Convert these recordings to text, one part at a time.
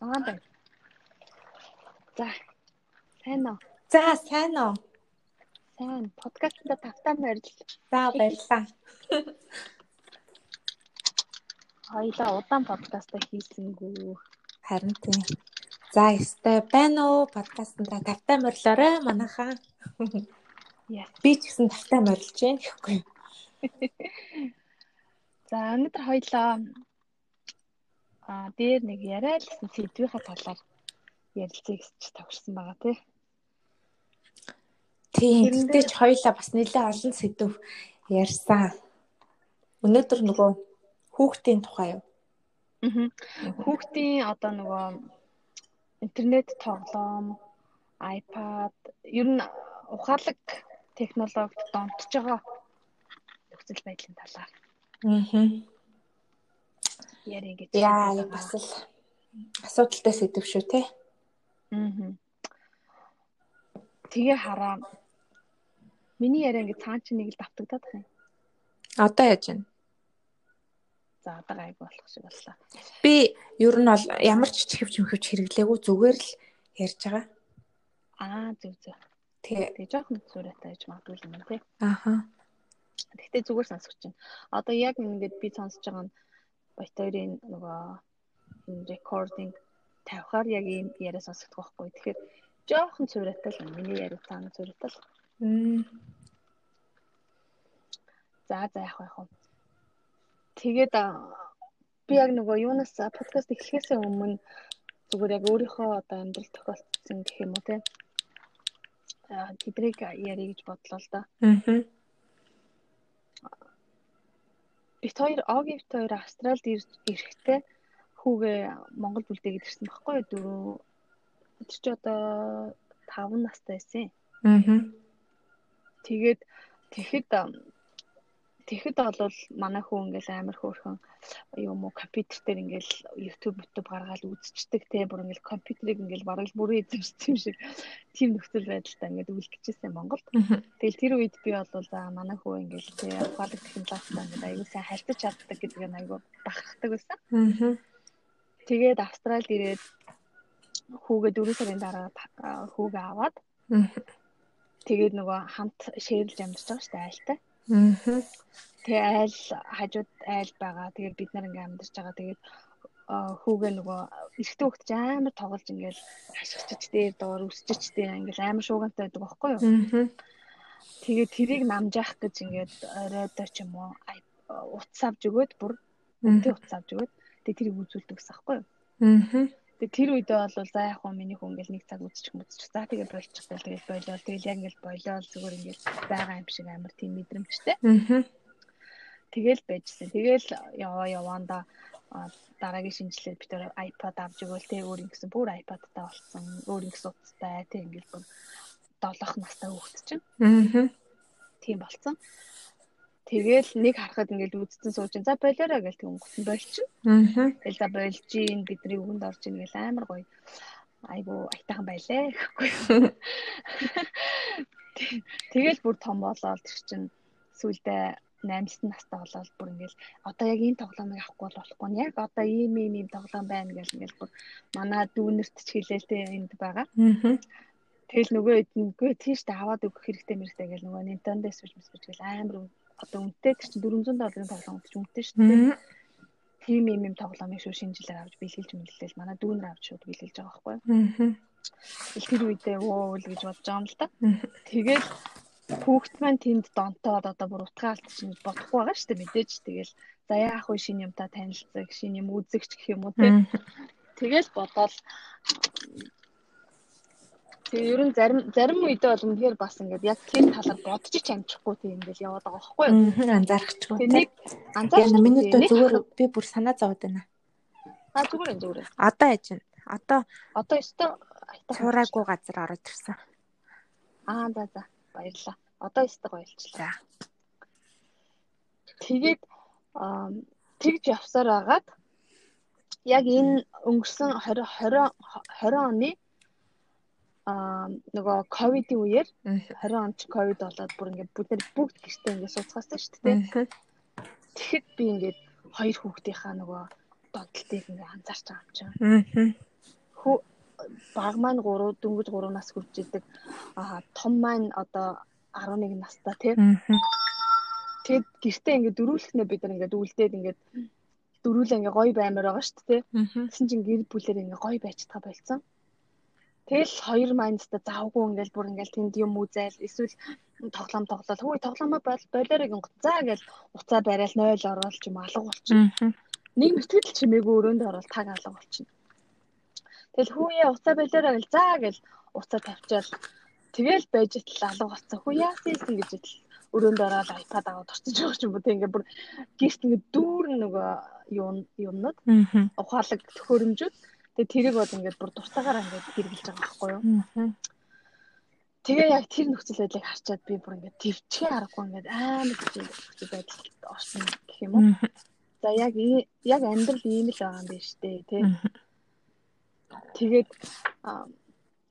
Аа байна. За. Сайн уу? За, сайн уу? Сайн. Подкастт тавтаа морил. За, баярлалаа. Хоёлаа удаан подкаст хийсэнгүү. Харин тийм. За, ёстой байна уу? Подкастт тавтаа морилоорой манайхаа. Яа. Би ч гэсэн тавтаа морилж байна гэхгүй. За, өнөөдөр хоёлаа аа дээр нэг яриалсан сэдвийнхаа талаар ярилцъя гэж товчсон байгаа тий. Тийм. Тэгтээ ч хоёлаа бас нэлээд олон сэдв ярьсан. Өнөөдөр нөгөө хүүхдийн тухай юу? Аа. Хүүхдийн одоо нөгөө интернет тоглоом, iPad, ер нь ухаалаг технологид донтож байгаа нөхцөл байдлын талаар. Аа. Ярих гэж. Яа, бас л асуудалтай сэдв шүү те. Аа. Тэгээ хараа. Миний яриа ингэ цаан чи нэг л давтагдаад байна. Одоо яаж байна? За одоо гайг болох шиг боллоо. Би ер нь бол ямар ч чихвч мөхвч хэрэглээгүй зүгээр л ярьж байгаа. Аа зүг зүг. Тэгээ. Тэгээ жоохон сүрэтэ гэж магадгүй юм тий. Аха. Гэхдээ зүгээр сонсож байна. Одоо яг ингээд би сонсож байгаа нь батарейн нөгөө энэ recording тавихаар яг ийм яриа сонсогдох байхгүй. Тэгэхээр жоохон цувраатай л миний яриа цаана цувраатай л. За за яг яг. Тэгээд би яг нөгөө юунаас подкаст эхлэхээс өмнө зүгээр яг өөрийнхөө одоо амьдрал тохиолдсон гэх юм уу те. Аа тэдрийг ярих гэж бодлоо л да. Аа. Бит хоёр Огивт хоёр Австралид ирэхдээ хүүгээ Монголд үлдээгээд ирсэн байхгүй юу? Дөрөв тэр чи одоо 5 настай байсан. Аа. Тэгээд тэгэхэд тэгэхэд бол манай хүү ингээл амар хөөрхөн юм уу компьютер дээр ингээл YouTube YouTube гаргаад үзчихдэг те бүр ингээл компьютерийг ингээл бараг л бүрээ эзэмшсэн юм шиг тийм нөхцөл байдалтай ингээд үлдэжсэн Монголд. Тэгэл тэр үед би бол манай хүү ингээл те ухаалаг технологитой ингээд аягүй сайн харьцаж чаддаг гэдэг нь аягүй бахархдаг байсан. Тэгээд Австралид ирээд хүүгээ 4 сарын дараа хүүгээ аваад тэгээд нөгөө хамт шеэрлж амьдарч байгаа шүү дээ айлтай. Аа. Тэгээ айл хажууд айл байгаа. Тэгээд бид нар ингээм амьдарч байгаа. Тэгээд хүүгээ нөгөө эрэгтэй хөлт ч амар тоглож ингээл хашгичч дээр доор үсчич дээр ингээл амар шуугантай байдаг байхгүй юу? Аа. Тэгээд тэрийг намжаах гэж ингээд оройдоо ч юм уу утас авч өгөөд бүр үнтэй утас авч өгөөд тэгээд тэрийг үзүүлдэг гэсэн байхгүй юу? Аа. Тэгээ тэр үедээ бол за яг хөө миний хүн ингээл нэг цаг үзчих мүзчих. За тэгээ болчихсон. Тэгээ болоод тэгэл яг ингээл болоод зүгээр ингээл байгаа юм шиг амар тийм мэдрэмжтэй. Аа. Тэгэл байжсэн. Тэгэл яваа яваанда дараагийн шинжилгээд бид тэр iPad авч өгөөл тэг өөр ингэсэн бүр iPad-тай болсон. Өөр ингэсэн утастай тэг ингээл бүр 7 настай хүүхэд чинь. Аа. Тийм болсон. Тэгэл нэг харахад ингээд үдцэн сууж за болоорой гэл тэгэн гутан болчин. Аа. Тэгэл за болж ийн бидний үгэнд орж ийн гэл амар гоё. Айгу айтайхан байлаа гэхгүй. Тэгэл бүр том болоод тэр чин сүулдэ 8 настай болоод бүр ингээл одоо яг энэ тоглоомыг авахгүй болохгүй нь яг одоо ийм ийм ийм тоглоом байна гэл ингээл бүр манай дүүнерт ч хэлээлтэй энд байгаа. Аа. Тэгэл нөгөө эднэгүй тийш та аваад өгөх хэрэгтэй мэрэгтэй гэл нөгөө Nintendo Switch мэсвэж гэл амар одоо үнэтэй тэр чинь 400 долларын тоглоом гэж үнэтэй шүү дээ. Тийм юм юм тоглоомыг шүү шинэ жилээр авч бэлгэлж мэлгэлээл манай дүүнэр авч шууд бэлгэлж байгаа байхгүй. Тэр үедээ өө л гэж бодож байгаа юм л да. Тэгэл хүүхд маань тэнд донтоод одоо бүр утгаалт чинь бодохгүй байгаа шүү дээ мэдээж тэгэл за яах вэ шинэ юмтай танилцах шинэ юм үзэгч гэх юм уу те. Тэгэл бодоол Тэгээ ер нь зарим зарим үедээ бол үнэхээр бас ингээд яг тэр талаар бодож ч амжихгүй тийм ингээл яваад байгаа байхгүй юу? Аа анзаарчихгүй. Тэнийг анзаарч миний дөө зүгээр би бүр санаа зовоод байна. А зүгээр энэ зүгээр. Одоо яж байна. Одоо Одоо өстө цураагүй газар ороод ирсэн. Аа за за баярлаа. Одоо өстө гоёлчлаа. Тэгээд тэгж явсаар агаад яг энэ өнгөрсөн 20 20 20 оны а нөгөө ковидын үеэр 20 онд ковид болоод бүр ингээд бид нар бүгд гэртээ ингээд сууцгаасан шүү дээ. Тэгэхэд би ингээд хоёр хүүхдийнхаа нөгөө донтолтыг ингээд анзаарч байгаа юм чинь. баг маань 3 дөнгөж 3 нас хүрч идэг. Аа том маань одоо 11 настай тий. Тэгэд гэртээ ингээд дөрүүлэхнээ бид нар ингээд үлдээд ингээд дөрүүлээ ингээ гоё баймаар байгаа шүү дээ. Тэгсэн чинь гэр бүлээр ингээ гоё байж таа болцсон. Тэгэл хоёр майндста завгүй ингээл бүр ингээл тэнд юм үзэл эсвэл тоглоом тоглол. Хөөе тоглоомоо бол болоорыг гот заа гэж уцаа барайл 0 оруулж юм алга болчихно. Нэг мэтгэл чимээгүй өрөөнд орол таг алга болчихно. Тэгэл хүүе уцаа болоороо гэл заа гэл уцаа тавьчаал тэгэл байж итл алга болцсон. Хүү яасан юм гэж итл өрөөнд ороод iPad аваад орчиж байгаа ч юм уу. Тэг ингээ бүр гэрт ингээ дүүрэн нөгөө юм юмнууд ухаалаг төхөөрөмжүүд тэгээ тэрийг бол ингээд бүр дуртагаар ингээд хэрэгжилж байгаа байхгүй юу. Тэгээ яг тэр нөхцөл байдлыг харчаад би бүр ингээд төвчгээ харахгүй ингээд амар нөхцөл байдал орсон гэх юм уу. За яг яг амьдрал ийм л байгаа юм биш үү тий. Тэгээд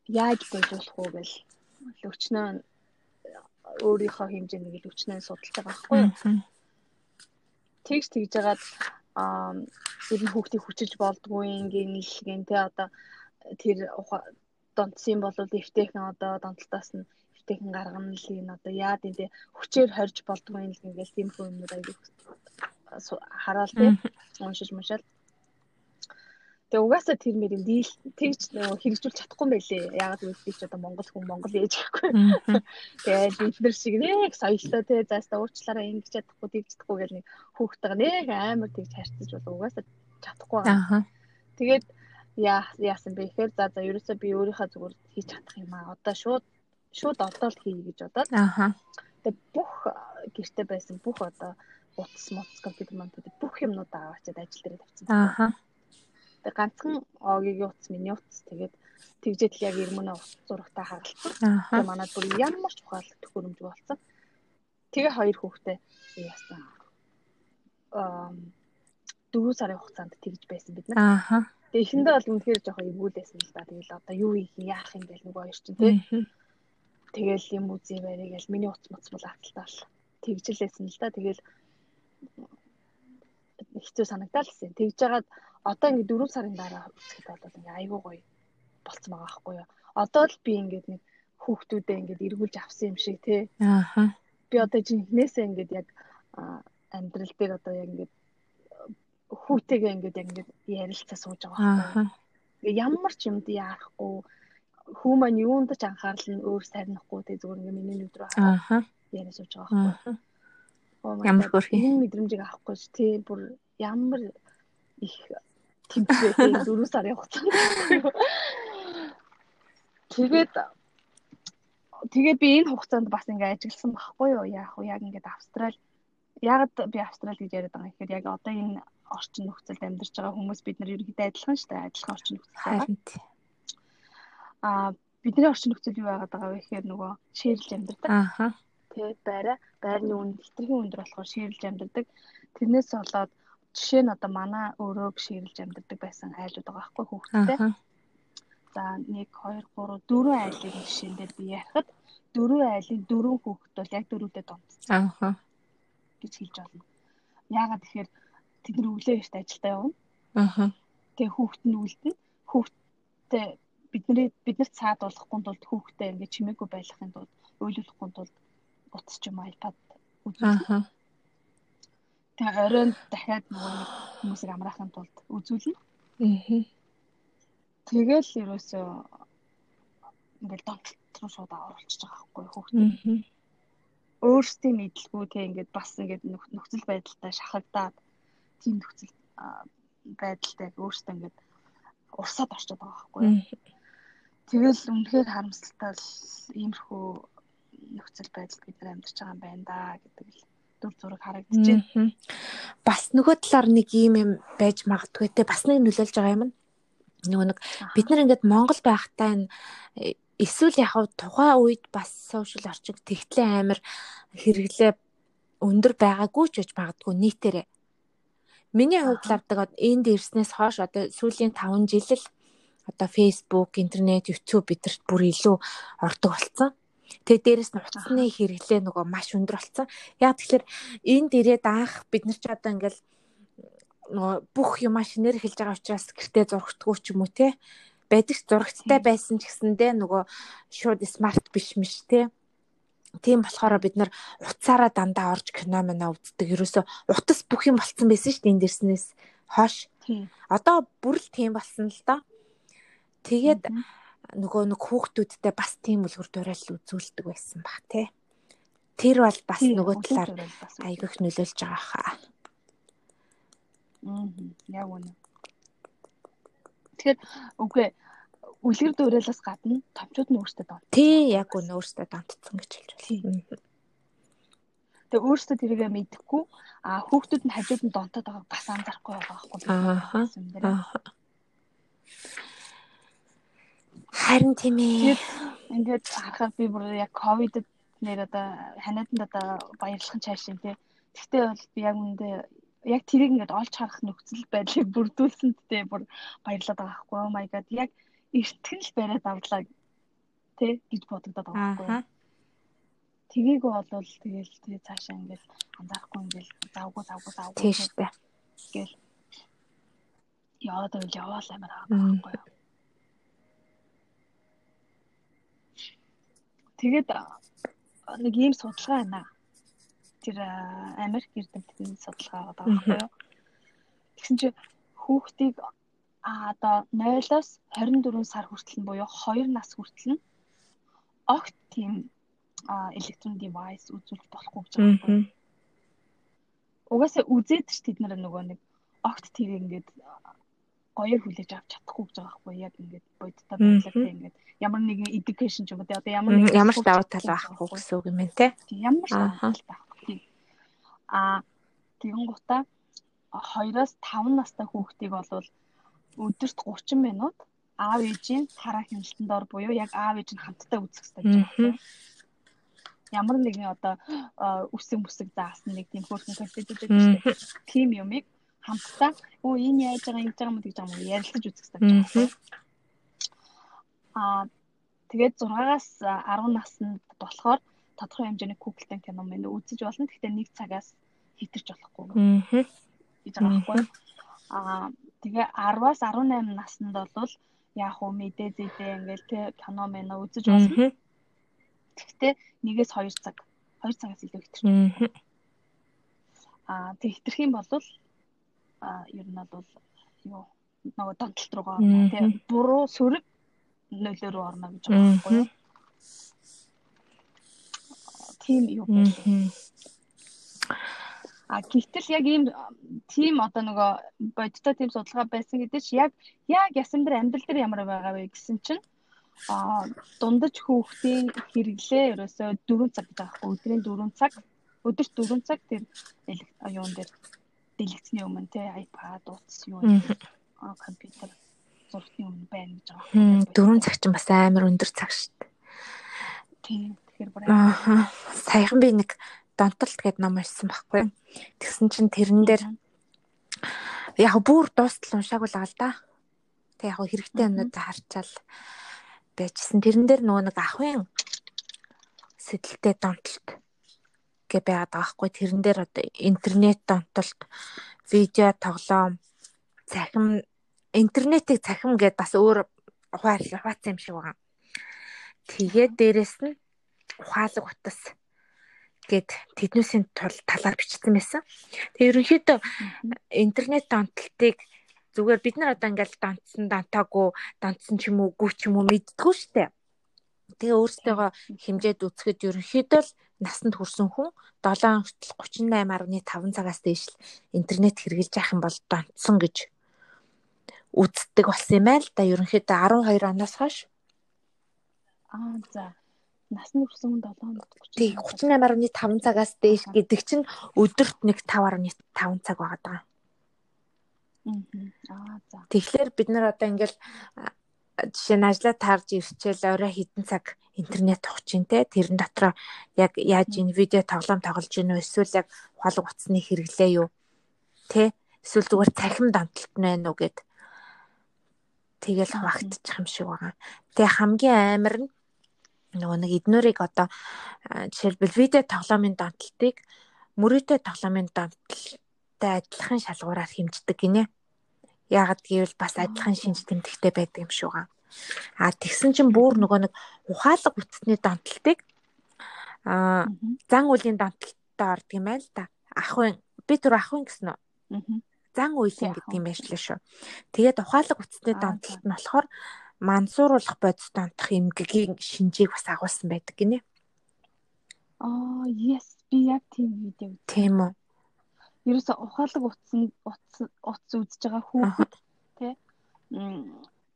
яаж боловсруулах уу гэл өчнөө өөрийнхөө хэмжээнийг л өчнөө судалж байгаа байхгүй юу. Тэгж тэгж жагаад аа ер нь хүүхдийг хүчилж болдгүй ингээл гэн тэ одоо тэр донцсон бол эвтэйхэн одоо донтолтоос нь эвтэйхэн гаргана л энэ одоо яад энэ хүчээр хорж болдгүй ингээл тийм хүмүүс аягүй хараал тэ уншиж мушаал Тэгээ угаасаа тэр мэрийн дийл тэгж нөгөө хэрэгжүүлж чадахгүй юм байлээ. Яагаад гэвэл би ч одоо Монгол хүн Монгол ээж гэхгүй. Тэгээд бид нар шиг нэг соёлтой те заастаа уучлаараа ингэж чадахгүй тэгж чадахгүй гэл нэг хүүхдтэйгээ нэг амар тэгж харьцаж бол угаасаа чадахгүй байгаа. Тэгээд яа яасан бэ гэхээр за за ерөөсөө би өөрийнхөө зүгээр хийж чадах юм аа. Одоо шууд шууд одоо л хийе гэж бодоод. Аха. Тэгээд бүх гэрте байсан бүх одоо утас моц компьютер мантууд бүх юмнуудаа аваачаад ажил дээр тавьчихсан. Аха Тэг ганцхан огийн утас миний утас тэгээд тэгжээд л яг ирмөнө утас зурагтаа харалтсан. Тэгээ манад бүр ямар ч ухаал төхөөрөмж болсон. Тэгээ хоёр хүүхдээ яасан. Аа дөрөв сарын хугацаанд тэгж байсан бид нар. Ааха. Тэгээ эхэндээ бол үнэхээр жоохон эвгүүлсэн л да. Тэгэл одоо юу юм яах юм гээл нөгөө хоёр чинь тий. Тэгэл юм үзье барь гээл миний утас муц бол аталтаал тэгжлээсэн л да. Тэгэл хэцүү санагдал гэсэн. Тэгж жагаад одоо ингээд 4 сарын дараа үзэхэд бол ингээ айгүй гоё болцсон байгаа байхгүй юу. Одоо л би ингээд нэг хүүхдүүдээ ингээд эргүүлж авсан юм шиг тий. Ааха. Би одоо жинхнээсээ ингээд яг амьдрал дээр одоо яг ингээд хүүтэйгээ ингээд яг ингээд ярилцаа сууж байгаа байхгүй юу. Ингээ ямар ч юмд яарахгүй хүү маань юунд ч анхаарал нь өөр сарнихгүй тий зүгээр ингээ миний нүд рүү хараад яриа сууж байгаа байхгүй юу. Ямар хөрх юм мэдрэмжийг авахгүй ч тий бүр ямар их тэмцээтэй 4 сарын хугацаанд. Тэгээд тэгээд би энэ хугацаанд бас ингээ ажигласан байхгүй юу. Яг уу яг ингээд Австрали ягаад би Австрали гэж яриад байгаа юм гэхээр яг одоо энэ орчин нөхцөлд амьдарч байгаа хүмүүс бид нар ерөнхийдөө адилхан шүү дээ. Адилхан орчин нөхцөл. Аа бидний орчин нөхцөл юу байгаад байгаа вэ гэхээр нөгөө ширэлж амьдардаг. Ааха. Тэгээд байраа байрны үн хэтэрхий өндөр болохоор ширэлж амьдардаг. Тэрнээс болоод жишээ нь одоо манай өөрөө гширлж амьдардаг байсан айлууд байгаа байхгүй хүүхдтэй. За 1 2 3 4 айлын жишээн дээр би ярихад дөрвөн айлын дөрвөн хүүхэд бол яг дөрөвдөө донцсон. Аа. гэж хэлж байна. Яагаад тэгэхээр тэд нар өглөө эрт ажилдаа явна. Аа. Тэгээ хүүхэд нь үлдэн. Хүүхдтэй бидний биднэрт цаад болохгүй тулд хүүхдээ ингээд чимээгүй байлгахын тулд уйлуулахгүй тулд утас ч юм iPad үзүүлнэ. Тэгээ оройн дахиад нөгөө хүмүүсийг амраахын тулд үзүүлнэ. Аа. Тэгэл ерөөсөө ингээл донтолт руу шууд оруулчихж байгаа байхгүй хүүхдээ. Өөрсдийн мэдлгүй тэг ингээд бас ингээд нөхцөл байдалтай шахагдаад тийм нөхцөл байдалтай өөрсдөө ингээд урсаад орчод байгаа байхгүй. Тэгэл үнэхээр харамсалтай л иймэрхүү нөхцөл байдалд бид нар амьдарч байгаа юм байна да гэдэг л дүр зураг харагдчихэв. Бас нөгөө талаар нэг юм юм байж магадгүй те бас нэг нөлөөлж байгаа юм. Нөгөө нэг бид нар ингээд Монгол байхдаа энэ э, эсвэл яг тухайн үед бас сошиал орчин тэгтлээ амир хэрэглээ өндөр байгаагүй ч гэж магадгүй нийтээрээ. Миний хувьд лавдаг энд ирснээс хойш одоо сүүлийн 5 жил л одоо Facebook, интернет, YouTube бидэрт бүр илүү ордог болсон. Тэгээ дээрэс нь утасны хэрэглээ нөгөө маш өндөр болсон. Яг тэгэхээр энд ирээд анх бид нар ч одоо ингээл нөгөө бүх юм шинээр хэлж байгаа учраас гэртээ зургтгүй ч юм уу те. байдаг зурагттай байсан ч гэсэндээ нөгөө шууд смарт биш мэш те. Тийм болохоор бид нар утсаараа дандаа орж кино мана үздэг. Ерөөсө утас бүх юм болцсон байсан шүү дээ энэ дэрснээс хойш. Одоо бүр л тийм болсон л доо. Тэгээд нөгөө нэг хүүхдүүдтэй бас тийм үлгэр дуурал үзүүлдэг байсан баг тий. Тэр бол бас нөгөө талаар айгүйх нөлөөлж байгаа хаа. Аа. Яг үнэ. Тэгэхээр үгүй үлгэр дуурайлаас гадна томчууд нь өөрсдөө донт. Тий, яг үнэ өөрсдөө донтцсон гэж хэлж байна. Тэгээ өөрсдөө тэрийгэ мэдэхгүй а хүүхдүүд нь хажууд нь донтоод байгааг бас анзаарахгүй байгаа байхгүй. Аа. Харин тийм ээ. Ингээд харахад би бүр яг ковидд нэр одоо ханиаданд одоо баярлахын цааш тий. Гэхдээ бол би яг үндэ яг тэрийг ингээд олж харах нөхцөл байдлыг бүрдүүлсэнд тий бүр баярлаад байгаа байхгүй. Oh my god яг эртгэн л бариад авлаа тий гэж бодогдоод байгаа байхгүй. Тгийг болвол тэгэл тий цаашаа ингээд анзаарахгүй ингээд завгүй завгүй завгүй тий штэ. Гэл яваад байвал яваал амар байгаа байхгүй юу. Тэгээд нэг ийм судалгаа байна. Тэр Америк эрдэмтдийн судалгаа байгаа байхгүй юу? Тэгсэн чи хүүхдийг а одоо 0-оос 24 сар хүртэл нь буюу 2 нас хүртэл нь огт тийм электрон девайс үзүүлж болохгүй гэж байгаа юу? Угаасаа үзээд ч тэд нар нөгөө нэг огт тэр ингээд гоё хүлээж авч чадахгүй гэж байгаа байхгүй яг ингээд бодтой байдлаар тийм ингээд ямар нэгэн education ч юм уу одоо ямар нэгэн ямар ч давуу тал байхгүй гэсэн үг юм байна те. Ямар ч давуу тал байхгүй. А тэгэн гутаа 2-оос 5 настай хүүхдийг болвол өдөрт 30 минут аав ээжийн хараа хяналтанд дор буюу яг аав ээж нь хамтдаа үзэх хэрэгтэй гэж байна. Ямар нэгэн одоо үсэг мүсэг заасан нэг тийм хөөрхөн контент дээ. Тим юмыг хамтдаа өө энэ яаж байгаа ингэж байгаа юм гэж юм ярилцаж үзэх гэж байна. Аа тэгээд 6-аас 10 наснд болохоор тодорхой хэмжээний Google-тэй кино мэн үзэж болно. Гэхдээ нэг цагаас хитэрч болохгүй. Аа. гэж байгаа байхгүй. Аа тэгээ 10-аас 18 наснд бол яг хөө мэдээ зэдээ ингээл тэ кино мэн үзэж болно. Гэхдээ нэгээс 2 цаг 2 цагаас илүү хитэрч. Аа тэг хитрэх юм бол ер нь бол юу нөгөө донтолт руугаа тийм буруу сөрөг нөлөө рүү орно гэж байгаа байхгүй юу? тийм юу А гэтэл яг ийм тийм одоо нөгөө бодиттой тийм судалгаа байсан гэдэг чи яг яг ясан дээр амьдрал дээр ямар байгаа вэ гэсэн чинь а дундаж хүүхдийн хэрэглээ ерөөсөө 4 цаг гэж байгаа байхгүй өдрийн 4 цаг өдөрт 4 цаг тэр юун дээр дэлгэцний өмнө те iPad, утас юу аа компьютер зургтны өмнө байна гэж байгаа. Дөрөв цаг чинь бас амар өндөр цаг шүү дээ. Тийм. Тэгэхээр бүр аа саяхан би нэг донтолт гэдэг ном уншсан байхгүй. Тэгсэн чинь тэрэн дээр яг бүр дуустал уншаагүй л аа л да. Тэг яг хэрэгтэй юмнуудаа харчаал байжсэн. Тэрэн дээр нөгөө нэг ахын сэтэлтэй донтолт гэ байгаад байгаа хгүй тэрэн дээр одоо интернет донтолт видео тоглоом цахим интернетийг цахим гэдээ бас өөр ухаал хуваацсан юм шиг байгаа. Тэгээд дээрэс нь ухаалаг утас гэд тэднүүсийн тул талаар бичсэн байсан. Тэгээ ерөнхийдөө интернет донтолтыг зүгээр бид нар одоо ингээл донтсон донтоогүй донтсон ч юм уу гүү ч юм уу мэддгүү штэ. Тэгээ өөрсдөө хэмжээд үцхэд ерөнхийдөө л насанд хүрсэн хүн 7 хүртэл 38.5 цагаас дээш л интернет хэрэгжилж явах юм бол донтсон гэж үздэг болсон юм байна л да. Ерөнхийдөө 12 оноос хойш. Аа за. Насны хүрсэн хүн 7 хоног 38.5 цагаас дээш гэдэг чинь өдөрт нэг 5.5 цаг байгаа даа. Аа за. Тэгэхээр бид нар одоо ингээл жишээ нь ажлаа таарж ирчээл орой хитэн цаг интернет тогч ин те. Тэрэн дотроо яг яаж ин видео тоглоом тоглож гинөө эсвэл яг ухаалаг утасны хэрэглээ юу? Те эсвэл зүгээр цахим дамталт нь байна уу гэд. Тэгэл хавагдчих юм шиг байгаа. Тэгээ хамгийн амар нь нөгөө нэг эднүрийг одоо жишээлбэл видео тоглоомын дамталтыг мөрөөдөө тоглоомын дамталтай адилхан шалгуураар хэмждэг гинэ. Яагаад гэвэл бас адилхан шинж тэмдэгтэй байдаг юм байгаа. А тэгсэн чинь бүр нөгөө нэг ухаалаг үтсний донтолтыг а зан үлийн донтолттой ордог юм байна л да. Ахын би түр ахын гэсэн үү? Зан үеийн гэдэг юм байна шүү. Тэгээд ухаалаг үтсний донтолт нь болохоор мансууруулах бодис донтох эмгэгийн шинжийг бас агуулсан байдаг гинэ. Аа, yes, би яг тийм видео. Тийм үү. Ерөөсө ухаалаг утас утас үзэж байгаа хүүхэд тий.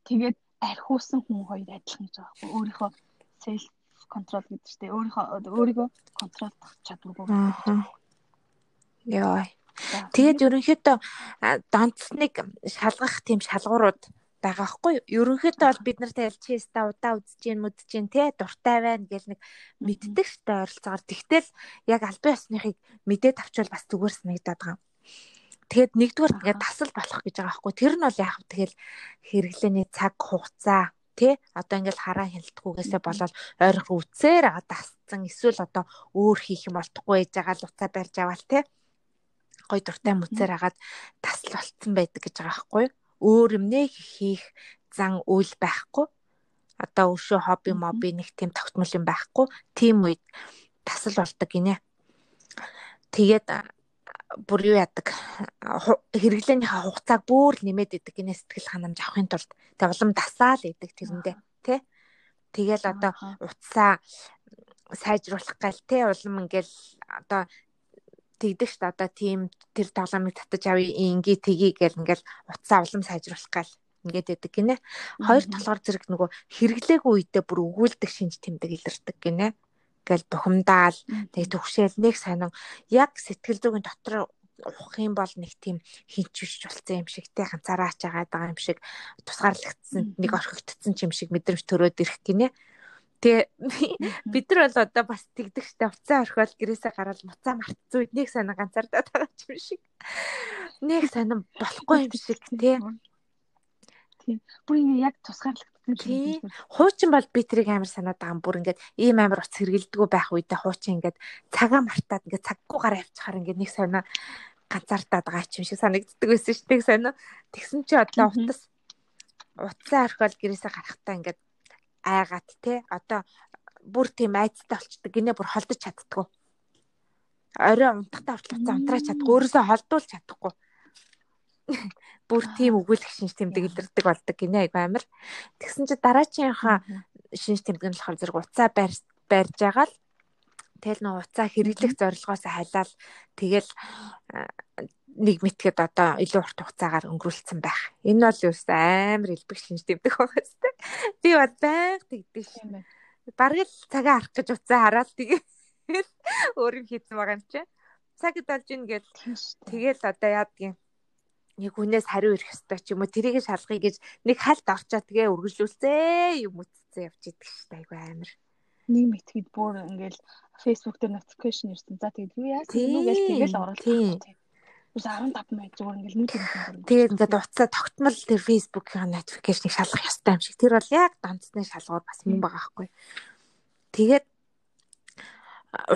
Тэгээд архиусан хүн хоёр адилхан гэж байгаа байхгүй. Өөрийнхөө self control гэдэг чинь өөрийнхөө өөрийгөө контролдох чадваргүй. Яа. Тэгээд ерөнхийдөө донцсныг шалгах тийм шалгуурууд байгаа хгүй ерөнхийдөө бол бид нарт ялж хийста удаа үзэж гин мүдж гин те дуртай байна гэл нэг мэддэг штэ ойролцоогоор. Тэгтэл яг албан ёсныхыг мэдээд авчвал бас зүгээр санагдаад байгаа. Тэгэд нэгдүгээр ингээд тасал болох гэж байгаа хгүй тэр нь бол яг тэгэл хэрэглээний цаг хугацаа тий одоо ингээл хараа хяналтгүйгээсээ болоод ойрох үцээр дасцсан эсвэл одоо өөр хийх юм болтухгүй ээж байгаа л уцаа барьж аваал тий гой дуртай мүцээр агаад тасал болцсон байдаг гэж байгаа байхгүй өөр юм нэ хийх зан үйл байхгүй. Одоо өшөө хобби моби нэг тийм тогтмол юм байхгүй. Тийм үед тасал болдог гинэ. Тэгээд бүр юу яадаг? Хэрэглээнийхээ хугацааг бүр нэмээд идэг гинэ сэтгэл ханамж авахын тулд. Тэг улам дасаал идэг тэрэндээ тий Тэгэл одоо утсаа сайжруулах гал те улам ингээл одоо тэгдэг ш та одоо тийм тэр тоглоомыг татаж авъя ингээ тгий гэл ингээл утсаа улам сайжруулах гал ингээд байдаг гинэ. Хоёр талгаар зэрэг нөгөө хэрэглээгүй үедээ бүр өгүүлдэг шинж тэмдэг илэрдэг гинэ. Ингээл бухимдаал тэг төгшөөл нэг сонин яг сэтгэл зүйн дотор ухах юм бол нэг тийм хинчвч болсон юм шиг те ганцаараа ачаад байгаа юм шиг тусгаарлагдсан нэг орхигдсон юм шиг мэдрэмж төрөөд ирэх гинэ. Тэгээ бид нар бол одоо бас тэгдэг штэ уцаа орхиол гэрээсээ гараад муцаа мартцсан үед нэг сонин ганцаардаад байгаа юм шиг. Нэг сонин болохгүй юм шиг тий. Тийм. Бүр ингэ яг тусгаарлагдсан. Тий. Хуучин бол би тэрийг амар санаад байгаа юм. Бүр ингээд ийм амар уц хэргэлдэггүй байх үедээ хуучин ингээд цагаа мартаад ингээд цаггүй гараа явчихаар ингээд нэг сонин ганцаардаад байгаа юм шиг санагддаг байсан шүү дээ сонин. Тэгсэн чи одлоо утас утсаа орхиол гэрээсээ гарахтаа ингээд айгаад те одоо бүр тийм айцтай болчдөг гинэ бүр холдож чаддгүй. Орой унтахтаа хүртэл уцаа унтраач чадахгүй өөрөөсөө холдуулж чадахгүй. Бүр тийм өгүүлэх шинж тэмдэг илэрдэг болдог гинэ айгу амир. Тэгсэн чи дараачийнхаа шинж тэмдэг нь болохоор зэрэг уцаа барьж барьж байгаа л тэгэл нөө уцаа хэрэглэх зорилгоос хайлаад тэгэл нэг мэтгээд одоо илүү урт хугацаагаар өнгөрүүлсэн байх. Энэ бол юу амар элбэг шинж тэмдэг байгаа сте. Би бод байг тэгдэг юм байна. Бараг л цагаа харах гэж уцаа хараад тэгээд өөр юм хийсэн байгаа юм чи. Цаг идэлж ийн гэл тэгэл одоо яадгийн нэг хүнээс хариу ирэх ёстой ч юм уу? Тэрийг шалгахыг гэж нэг хальт орчоо тэгээ үргэлжлүүлсээ юм үтцээ явж идэг шүү дээ айгу амар. Нэг мэтгэд бүр ингээл Facebook дээр notification ирсэн. За тэгээд юу яасан? Юм гээл тэгэл оруулах Үс 15 май зүгээр ингээл нүд юм. Тэгээд ингээд уцаа тогтмол тэр Facebook-ийн notification-ыг шалгах ёстой юм шиг. Тэр бол яг донцны шалгуур бас юм байгаа байхгүй. Тэгээд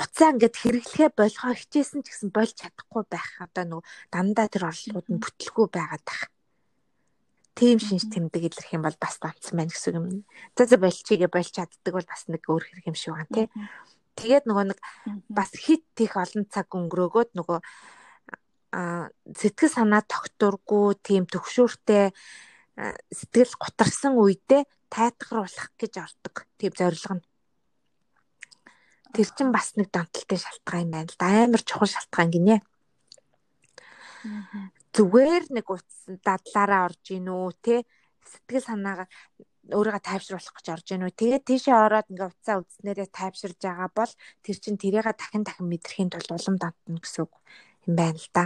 уцаа ингээд хэрэглэхээ болгоо хичээсэн ч гэсэн болж чадахгүй байх. Одоо нөгөө дандаа тэр орлогууд нь бүтлгүй байгаад байх. Тийм шинж тэмдэг илэрх юм бол бас донцсон байна гэсэн юм. За за болчихигээ болж чаддаг бол бас нэг өөр хэрэг юм шиг байна тий. Тэгээд нөгөө нэг бас хит тех олон цаг өнгөрөөгөөд нөгөө сэтгэл санаа тогтургүй тийм төгшөөртэй сэтгэл гутарсан үедээ тайтгаруулах гэж ордог тийм зорилго нь. Тэр чинь бас нэг донтолтой шалтгаан юм байна л да. Амар чухал шалтгаан гинэ. Зүгээр нэг утас дадлаараа орж ийн үү те сэтгэл санаагаа өөрийгөө тайвшруулах гэж орж ийн үү. Тэгээд тийшээ ороод ингээ утсаа үзснээрээ тайвширж байгаа бол тэр чин тэрийгээ дахин дахин мэдрэхийн тулд улам дантна гэсэн үг юм байна л да.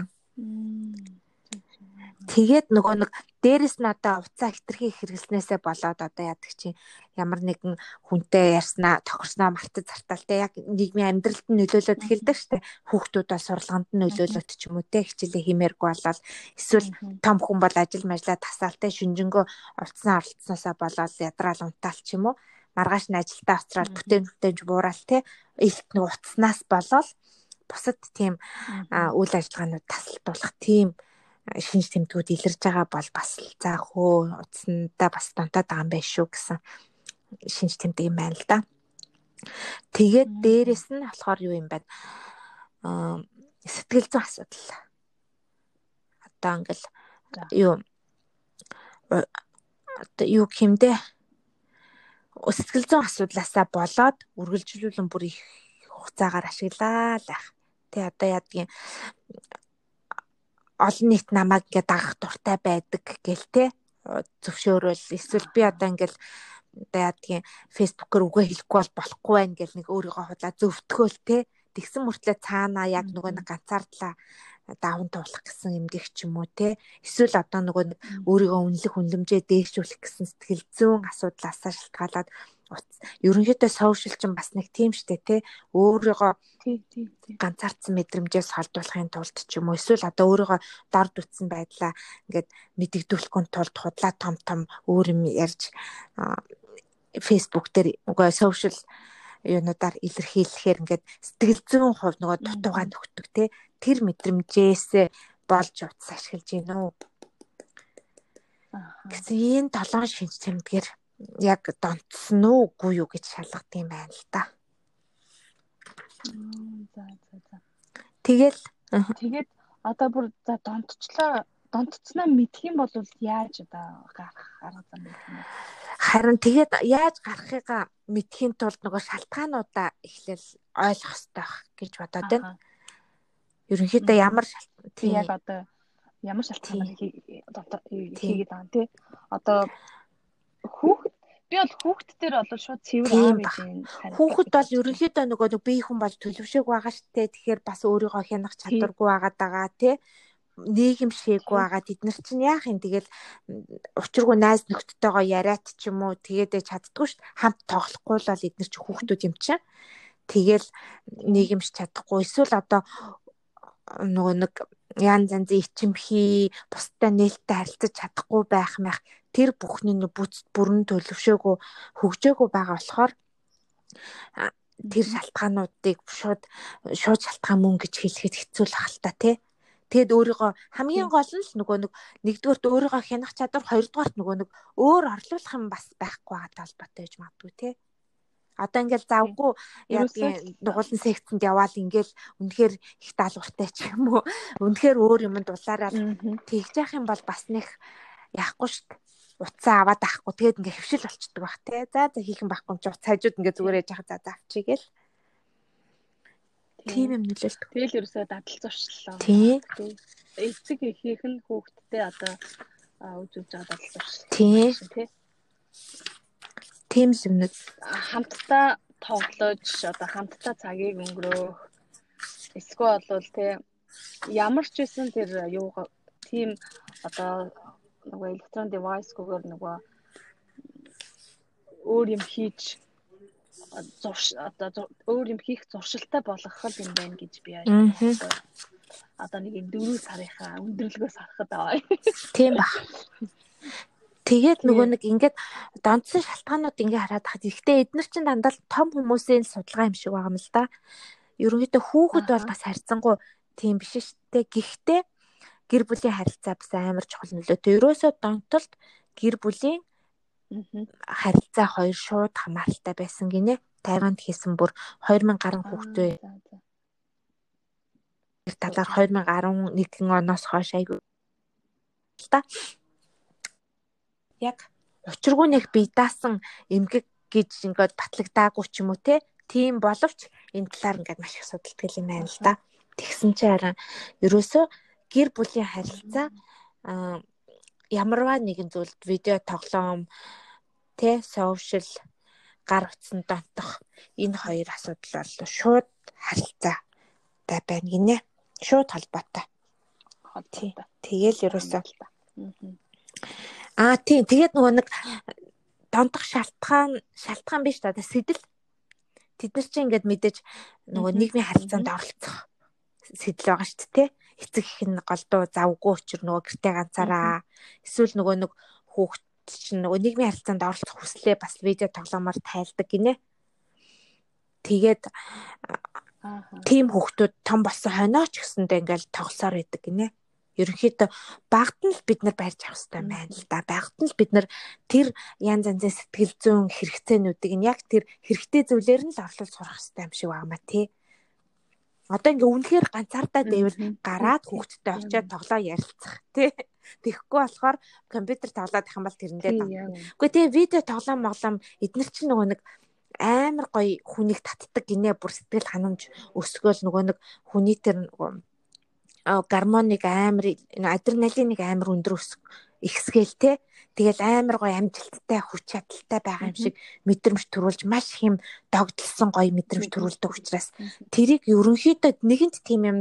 Тэгээд нөгөө нэг дээрэс нь одоо уцаа хитрхи хэрэглэснээсээ болоод одоо яадаг чинь ямар нэгэн хүнтэй ярьснаа тохирсноо мартаж зарталтай яг нийгмийн амьдралд нь нөлөөлөд эхэлдэг штэ. Хүүхдүүд бол сурлаганд нь нөлөөлөд ч юм уу те хичээлээ хиймээргүй болол эсвэл том хүн бол ажил мажлаа тасаалтай шүнжэнгөө уцсан оролцсноосоо болоод ядраал унтаал ч юм уу. Маргааш нь ажилдаа оцроод бүтээн бүтээнж буурал те илт нэг уцснаас болоод бусад тийм үйл ажиллагаанууд тасалдуулах тийм шинж тэмдгүүд илэрж байгаа бол бас за хөө утсандаа бас донтоод байгаа юм байна шүү гэсэн шинж тэмдэг юм байна л да. Тэгээд дээрэс нь болохоор юу юм бэ? Аа сэтгэл зүйн асуудал. Одоо ингээл юу одоо юу хэмдэ сэтгэл зүйн асуудлаасаа болоод үргэлжлүүлэн бүр их хугацаагаар ашиглаа л ах. Тэ одоо яадгийн олон нийт намайг ингээд дагах дуртай байдаг гэл те зөвшөөрөл эсвэл би одоо ингээд яадгийн фэйсбүүкээр үгээ хэлэхгүй бол болохгүй байх гэл нэг өөрийгөө худлаа зөвтгөөл те тэгсэн мөртлөө цаанаа яг нөгөө нэг ганцаардлаа даван туулах гэсэн эмгэх ч юм уу те эсвэл одоо нөгөө нэг өөрийгөө үнэлэх үнлэмжээ дээшүүлэх гэсэн сэтгэл зүйн асуудлаасаа шалтгаалаад ерөнхийдөө сошиал чинь бас нэг тийм штэ те. Өөрийгөө ганцаардсан мэдрэмжээс холдуулахын тулд ч юм уу. Эсвэл одоо өөрийгөө дорд утсан байдлаа ингээд мэдэгдүүлэхгүй тулд худлаа том том өөр юм ярьж Facebook дээр үгүй сошиал юунуудаар илэрхийлэхээр ингээд сэтгэл зүйн хувь нөгөө дутуугаа нөхдөг те. Тэр мэдрэмжээс болж утас ашиглаж гин үү гэсэн энэ толгойн шинж тэмдгээр яг донтсон уу үгүй юу гэж шалгадаг юм байна л да. За за за. Тэгэл тэгээд одоо бүр за донтчлаа донтцснаа мэдх юм бол яаж одоо гарах арга зам байх юм бэ? Харин тэгээд яаж гарахыгаа мэдхийн тулд нөгөө шалтгаануудаа эхлээл ойлгох хэрэгтэй гэж бодоод байна. Ерөнхийдөө ямар тийм яг одоо ямар шалтгаанаар хийгээд байгаа юм те. Одоо хүүхэд би бол хүүхэд дээр бол шууд цэвэр аав гэж юм. Хүүхэд бол ерөнхийдөө нөгөө нэг бие хүн болж төлөвшөөг байгаа штэ. Тэгэхээр бас өөрийгөө хянах чадваргүй байгаа даа тий нийгэм шээгүй байгаа тэд нар чинь яах юм? Тэгэл учиргүй найз нөхдөдтэйгоо яриад ч юм уу тэгээд чаддгүй шүү дээ. Хамт тоглохгүй л бол эднэр чи хүүхдүүд юм чинь. Тэгэл нийгэмш чадахгүй. Эсвэл одоо нөгөө нэг ян занзын ичимхий бусдад нээлттэй харилцаж чадахгүй байх мэх тэр бүхний бүц бүрэн төлөвшөөгөө хөгжөөгөө байгаа болохоор тэр шалтгаануудыг шууд шууд шалтгаан мөн гэж хэлэхэд хэцүү л ахalta тий Тэгэд өөрийгөө хамгийн гол нь л нөгөө нэг нэгдүгээрт өөрийгөө хянах чадвар, хоёрдугаарт нөгөө нэг өөр орлуулах юм бас байхгүй байгаа талбартай гэж магадгүй тий. Одоо ингээл завгүй яадгийн дугуулсан секцэнд яваал ингээл үнэхээр их даалгавартай ч юм уу. Үнэхээр өөр юмд дулаараа тэгж явах юм бол бас нэг яахгүй шүү дээ утсаа аваад авахгүй тэгээд ингээ хөвшил болчдөг бах тий. За за хийх юм байхгүй ч утас хажууд ингээ зүгээр яж хаа за за авчиг гээл. Тийм юм нөлөөлдөг. Тэгэл ерөөсөө дадал зуршлаа. Тийм. Эцэг эхийнх нь хүүхдтэй одоо үз үз байгаа дадал зуршлаа. Тийм. Тийм юмнууд хамтдаа тоглож одоо хамтдаа цагийг өнгөрөөх эсвэл бол тий ямар ч байсан тэр юу тийм одоо нөгөө электрон девайсгүйгээр нөгөө өөр юм хийж зурш одоо өөр юм хийх зуршилтай болгох юм байна гэж би одоо нэг юм дөрөв сарынхаа өндөрлгөөс харахад аваа. Тийм ба. Тэгээд нөгөө нэг ингээд донцсон шалтгаанууд ингээ хараад хад ихтэй эднэр чинь дандаа том хүмүүсийн судалгаа юм шиг байгаа юм л да. Ерөнхийдөө хүүхэд бол бас харьцангуй тийм биш штэ. Гэхдээ гэр бүлийн харилцаа бас амар чухал нөлөөтэй. Ерөөсөө донтолд гэр бүлийн харилцаа хоёр шууд хамааралтай байсан гинэ. Тайванд хийсэн бүр 2000 гаруй хүүхдээ талаар 2011 оноос хойш айгүй та яг учиргүй нэг бие даасан эмгэг гэж ингээд батлагдаагүй ч юм уу те тийм боловч энэ талаар ингээд маш их судалдаг юм байна л да. Тэгсэн чи харин ерөөсөө гэр бүлийн харилцаа ямарваа нэгэн зүйлд видео тоглоом тэ сошиал гар утсан донтох. Энэ хоёр асуудал бол шууд харилцаатай байна гинэ. Шууд холбоотой. Холбоотой. Тэгэл ерөөсөө. Аа тийм тэгээд нөгөө нэг донтох шалтгаан шалтгаан биш та. Сэтэл. Тэд нар чинь ингээд мэдээж нөгөө нийгмийн харилцаанд оролцох сэтэл байгаа шүү дээ эцэг их нь голдуу завгүй учир нөгөө гэртээ ганцаараа эсвэл нөгөө нэг хүүхд чинь нөгөө нийгмийн харилцаанд оролцох хүслээ бас видео тоглоомоор тайлдаг гинэ. Тэгээд тийм хүүхдүүд том болсон хойноо ч гэсэндээ ингээл тоглосоор байдаг гинэ. ерөнхийдөө багт нь л бид нар барьж авах хэрэгтэй байна л да. Багт нь л бид нар тэр янз янзын сэтгэл зүйн хэрэгцээнүүдийг нь яг тэр хэрэгтэй зүйлээр нь л орлуулж сурах хэрэгтэй юм шиг байна тий. Одоо ингээ үнэхээр ганцаардаа дэвэл гараад хүүхдтэй очиод тоглоо ярилцах тий. Тэгэхгүй болохоор компьютер тоглоод их юм бол тэрэндээ даа. Үгүй тий видео тоглоом моглоом эднэр чинь нөгөө нэг амар гоё хүнийг татдаг гинэ бүр сэтгэл ханамж өсгөөл нөгөө нэг хүний тэр гармоныг амар адреналиныг амар өндөр өсг ихсгээл те тэгэл амар гоё амжилттай хүч чадалтай байгаа юм шиг мэдрэмж төрүүлж маш их юм догдлсон гоё мэдрэмж төрүүлдэг учраас тэрийг ерөнхийдөө нэгэнт тийм юм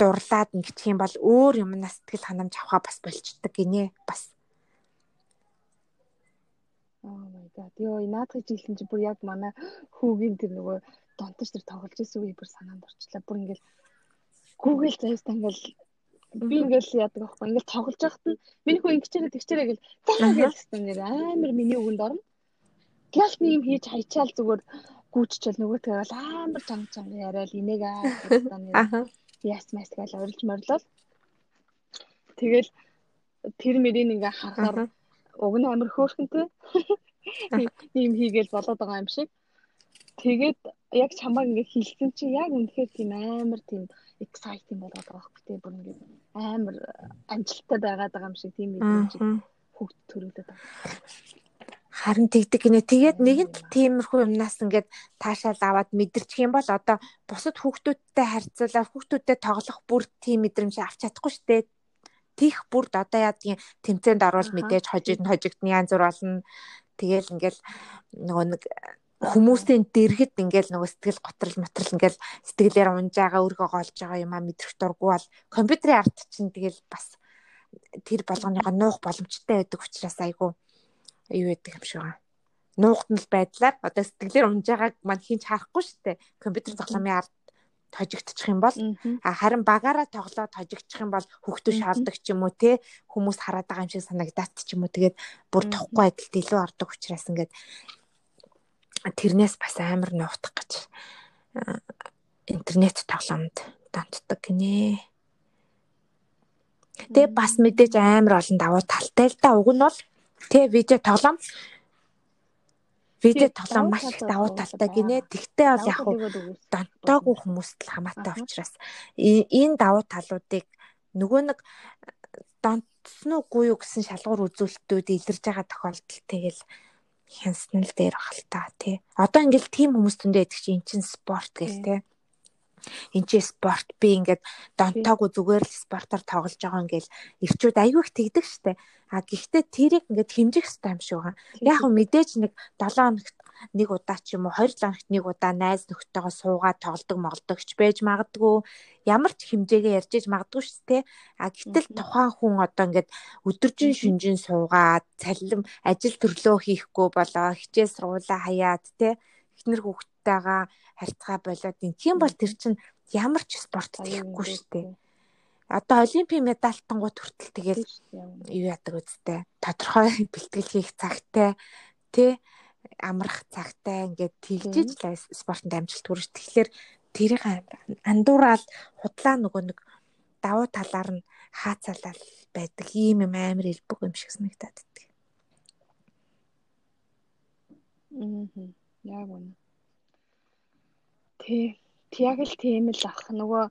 дурлаад ингэчих юм бол өөр юмнаас сэтгэл ханамж авахаа бас болчдөг гинэ бас Oh my god. Йоо, наадах жилхэн чи бүр яг манай хүүгийн тэр нөгөө донтож тэр тоглож исэн үе бүр санаанд орчлаа. Бүр ингээл Google заяастаа ингээл би ингээл яадаг аахгүй. Ингээл тоглож байхад нь миний хүү ингэчээрээ тэгчээрээ гэл таа гэлсэн ингээд амар миний үгэнд орно. Тэгэл нэг юм хийж хайчаал зүгээр гүйччихэл нөгөөтгөө бол амар чанга чанга яриад инег аа яс мэс гал орилж морлол. Тэгэл тэр мөрийг ингээ харахаар уг нь амар хөөрхөнтэй. Ийм хийгээл болоод байгаа юм шиг. Тэгээд яг чамаг ингээ хилсэн чи яг үнэхээр тийм амар тийм exciting болоод байгаа байхгүй тийм бүр ингээ амар амжилттай байгаад байгаа юм шиг тийм мэдрэмж хөгд төрүүлээд байгаа. Харин тэгдэг гинэ. Тэгээд нэгэнт тиймэрхүү юмнаас ингээд таашаал аваад мэдэрчих юм бол одоо бусад хүүхдүүдтэй харьцуулаад хүүхдүүдтэй тоглох бүр тийм мэдрэмж авч чадахгүй шүү дээ тийх бүрд одоо яадгийн тэмцээнд орвол мэдээж хожигд хожигдны янз бүр болно. Тэгэл ингээл нөгөө нэг хүмүүсийн дэргэд ингээл нөгөө сэтгэл готрол матрал ингээл сэтгэлээр унж байгаа өргөө голж байгаа юм а мэдрэх дурггүй бол компьютерийн арт чинь тэгэл бас тэр болгоныгоо нуух боломжтой байдаг учраас айгүй юу байдаг юм шиг байна. Нуугтнал байдлаар одоо сэтгэлээр унж байгааг мань хинч харахгүй дээ. Компьютер тоглоомын арт тожигдчих юм бол харин багаараа тоглоод тожигдчих юм бол хөвгтөө шаалдаг ч юм уу те? Хүмүүс хараад байгаа юм шиг санагдаад ч юм уу. Тэгээд бүр тухгүй адилт илүү ордог учраас ингээд тэрнээс бас амар нуутах гэж интернет тоглоомд донтдог гинэ. Тэгээ бас мэдээж амар олон давуу талтай л да. Уг нь бол тэ видео тоглоом видео тоглоом маш их давуу талтай гинэ. Тэгтээ бол яг хуу донтоогүй хүмүүст л хамаатай учраас энэ давуу талуудыг нөгөө нэг донтсон уугүй юу гэсэн шалгуур үзүүлэлтүүд илэрж байгаа тохиолдол тэгэл хянсан л дээр та тий. Одоо ингээл тийм хүмүүс төндөө идэх чинь эн чин спорт гэл тий энэ чи спорт би ингээд донтоогүй зүгээр л спортоор тоглож байгаа ингээл ирчүүд айгүй их тэгдэг штэ. А гэхдээ тэрийг ингээд хэмжих хэрэгтэй юм шиг байгаа. Яг мэдээж нэг 7 хоногт нэг удаа ч юм уу 2 7 хоногт нэг удаа найз нөхдөйгөө суугаад тоглодог молдогч байж магадгүй. Ямар ч хэмжээгээ ярьж иж магадгүй шүү дээ. А гэтэл тухайн хүн одоо ингээд өдөржин шүнжин суугаад цалин ажил төрлөө хийхгүй болоо хичээл сургуулаа хаяад те эхнэр хүүхдтэйгаа харьцаа болоод юм бол тэр чинь ямар ч спорт хийхгүй шүү дээ. Одоо олимпийн медальтангууд хүртэл тэгэл юу яадаг үсттэй. Тодорхой бэлтгэл хийх цагтай тий амрах цагтай ингээд тэгжиж л спортод амжилт хүрч. Тэгэхээр тэрийг андуураад худлаа нөгөө нэг давуу талаар нь хаацалал байдаг ийм юм амар элбэг юм шиг санагдаад байдаг. Мм. Яг үнэ. Тий. Яг л тийм л ах. Нөгөө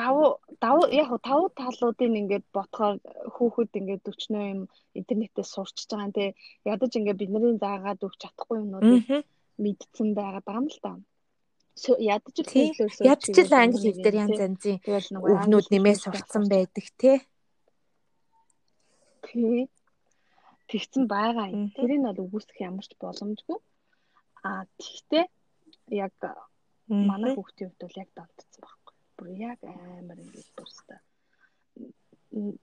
давуу давуу яг тавуу талуудыг ингээд ботхоор хүүхэд ингээд өчнөө юм интернетээс сурчж байгаа те ядаж ингээд бидний заагаад өгч чадахгүй юмнуудыг мэдсэн байгаа даа юм л да. Ядаж л хэлөөсөө ядаж л англи хэл дээр янз янзын үгнүүд нэмээ сурцсан байдаг те. Тэгсэн байгаа юм. Тэрийг нь бол үгүйсэх ямар ч боломжгүй. А тэгтээ яг манай хүүхдийн хувьд бол яг донтцсон байхгүй. Бүр яг амар ингээд бүрстэ.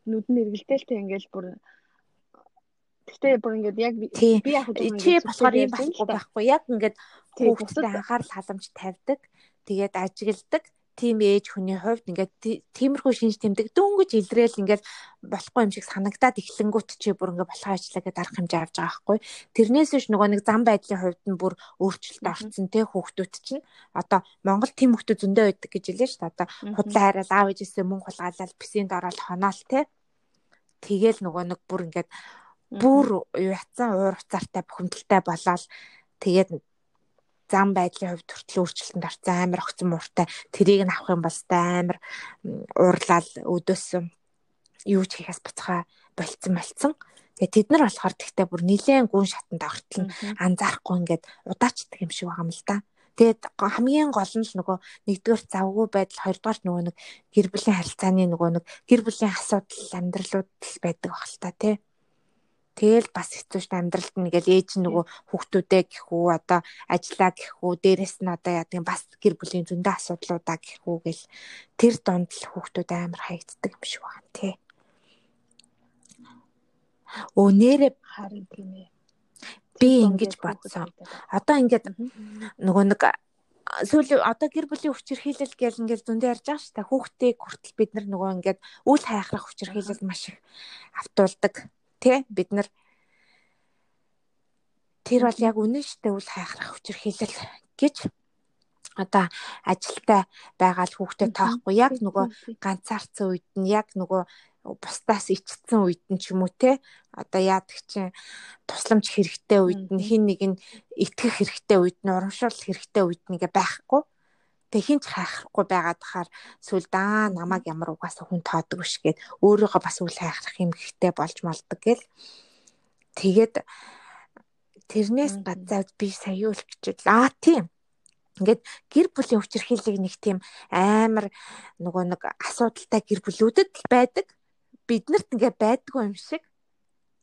Нүд нь эргэлдээлтэй ингээд бүр Тэгтээ бүр ингээд яг би яг чи болохоор юм байхгүй байхгүй. Яг ингээд хүүхдэд анхаарал халамж тавьдаг. Тэгээд ажигладаг. Тийм ээж хүний хувьд ингээд тиймэрхүү шинж тэмдэг дөнгөж илрээл ингээд болохгүй юм шиг санагдаад эхлэнгүүт чи бүр ингээд болохоо ажиллаа гэдэг арга хэмжээ авч байгаа байхгүй. Тэрнээс биш нөгөө нэг зам байдлын хувьд нь бүр өөрчлөлт орсон те хүүхдүүд чинь одоо Монгол тийм хүүхдүүд зөндөө байдаг гэж хэлээ шүү дээ. Одоо худлаа хараад аав ээжээсээ мөнгө хулгаалал писэнд ороод хоноол те. Тэгэл нөгөө нэг бүр ингээд бүр ятсан уур уцаартай бухимдалтай болоод тэгээд зам байдлын хувьд хүртэл өөрчлөлтөнд орсон амар огцон мууртай тэрийг нь авах юм бол амар уурлал өдөөс юу ч хийхээс буцаа болцсон болцсон. Тэгээ тэд нар болохоор тэгтээ бүр нилээн гүн шатанд ортол нь анзаарахгүй ингээд удаачдаг юм шиг байгаа юм л да. Тэгээд хамгийн гол нь л нөгөө нэгдүгээр завгүй байдал хоёрдугаар нөгөө нэг гэр бүлийн харилцааны нөгөө нэг гэр бүлийн асуудал амьдралууд байдаг баг л та тий. Тэгэл бас хэцүү ш амьдралд нэгэл ээж нөгөө хүүхдүүдээ гэхүү одоо ажиллаа гэхүү дээрэс нь одоо яа гэм бас гэр бүлийн зөндөө асуудлуудаа гэхүү гэл тэр донд л хүүхдүүд амар хаягддаг юм шиг байна тий. Өө нэрээ харин тийм ээ. Би ингэж бодсон. Одоо ингээд нөгөө нэг сүүл одоо гэр бүлийн хүчирхийлэл гэл ингээл зөндөө ярьж байгаа шүү дээ. Хүүхдийг хүртэл бид нар нөгөө ингээд үл хайхрах хүчирхийлэл маш их автуулдаг тий бид нар тэр бол яг үнэн штэ үл хайхрах хүчирхийлэл гэж одоо ажилтай байгаа л хүүхдэд тоохгүй яг нөгөө ганцаарцсан үед нь яг нөгөө бусдаас ичсэн үед нь ч юм уу те одоо яадаг чинь тусламж хэрэгтэй үед нь хин нэг нь итгэх хэрэгтэй үед нь урамшуул хэрэгтэй үед нэгэ байхгүй тэг хинч хайхрахгүй байгаад хахаар сүл даа намайг ямар угаасаа хүн тоодог биш гээд өөрийгөө бас үл хайхрах юм хэрэгтэй болж малдаг гэл. Тэгээд тэрнээс гадаад би сая юу л гэж аа тийм ингээд гэр бүлийн хүчирхийллийг нэг тийм амар нөгөө нэг асуудалтай гэр бүлүүдэд байдаг. Биднэрт ингээд байдгүй юм шиг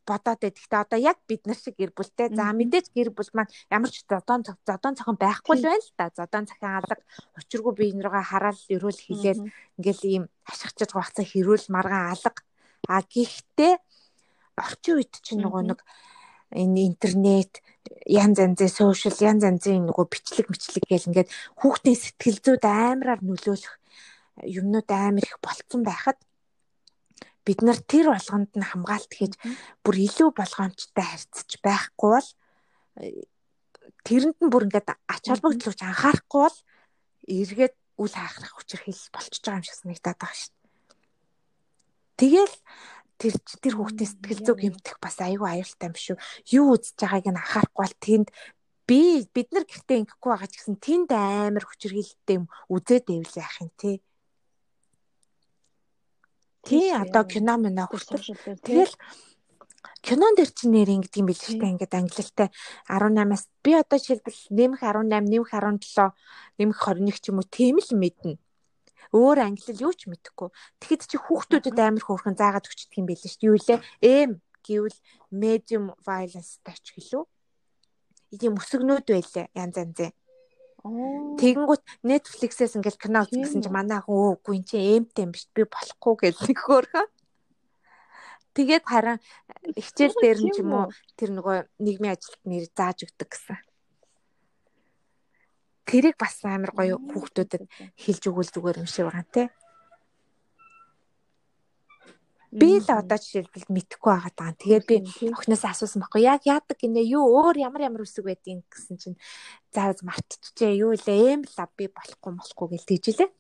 бодоод байдаг. Гэтэ одоо яг бид нар шиг гэр бүлтэй. За мэдээж гэр бүл маань ямар ч зодон зодон цохон байхгүй л байна л да. Зодон цахин алга учиргүй би энэ рүүгээ хараад эрүүл хилээл ингээл ийм хашгичж гуйхцаа хэрүүл маргаан алга. А гэхдээ орчин үед чинь нөгөө нэг энэ интернет янз янзын сошиал янз янзын нөгөө бичлэг мэтлэг гэл ингээд хүүхдийн сэтгэл зүйд амараар нөлөөлөх юмнууд амар их болцсон байхад бид нар тэр болгонд нь хамгаалт хийж бүр илүү болгоомжтой харьцаж байхгүй бол э, тэрэнд нь бүр ингээд ач холбогдлооч анхаарахгүй бол эргээд үл хаахрах хүчирхийлэл болчихж байгаа юм шиг санагдаад байгаа шүү. Тэгэл тэр тэр хүүхдийн сэтгэл зүй гэмтэх бас айгүй аюултай юм шүү. Юу үзэж байгааг нь анхаарахгүй бол тэнд би бид нар гэртээ ингэхгүй байгаа ч гэсэн тэнд амар хүчирхийлэлтэй юм үзээд байвал яах юм те. Тий одоо кино мэнэ хүртэл. Тэгэл кинон дээр чинь нэр ингэдэг юм биш үү? Ингээд англилтай 18-аас би одоо жишээлбэл нэмэх 18, нэмэх 17, нэмэх 21 ч юм уу тийм л мэднэ. Өөр англил юу ч мэдэхгүй. Тэгэхэд чи хүүхдүүдэд амар хөөрхөн заагаад өчтдөг юм биш үү? Юу лээ? Эм гэвэл medium violence тач гэлөө. ийм өсгнүүд байлаа янз янзын. Тэгэнгүүт Netflix-ээс ингээл кино үзэх гэсэн чинь манай хүн өөгүй эн чинь эмтэй юм биш би болохгүй гэж нэг хөөрхөн. Тэгээд харин хичээл дээр нь ч юм уу тэр нөгөө нийгмийн ажилт нэр зааж өгдөг гэсэн. Тэрийг бас амар гоё хүүхдүүдэд хэлж өгвөл зүгээр юм шиг байгаа нэ. Би л одоо жишээлбэл байгаад байгаа. Тэгээд би охиноос асуусан байхгүй яг яадаг гинэ юу өөр ямар ямар үсэг байдгийг гэсэн чинь заа мартчихжээ юу лээ эм лав би болохгүй болохгүй гэж тэгжилээ.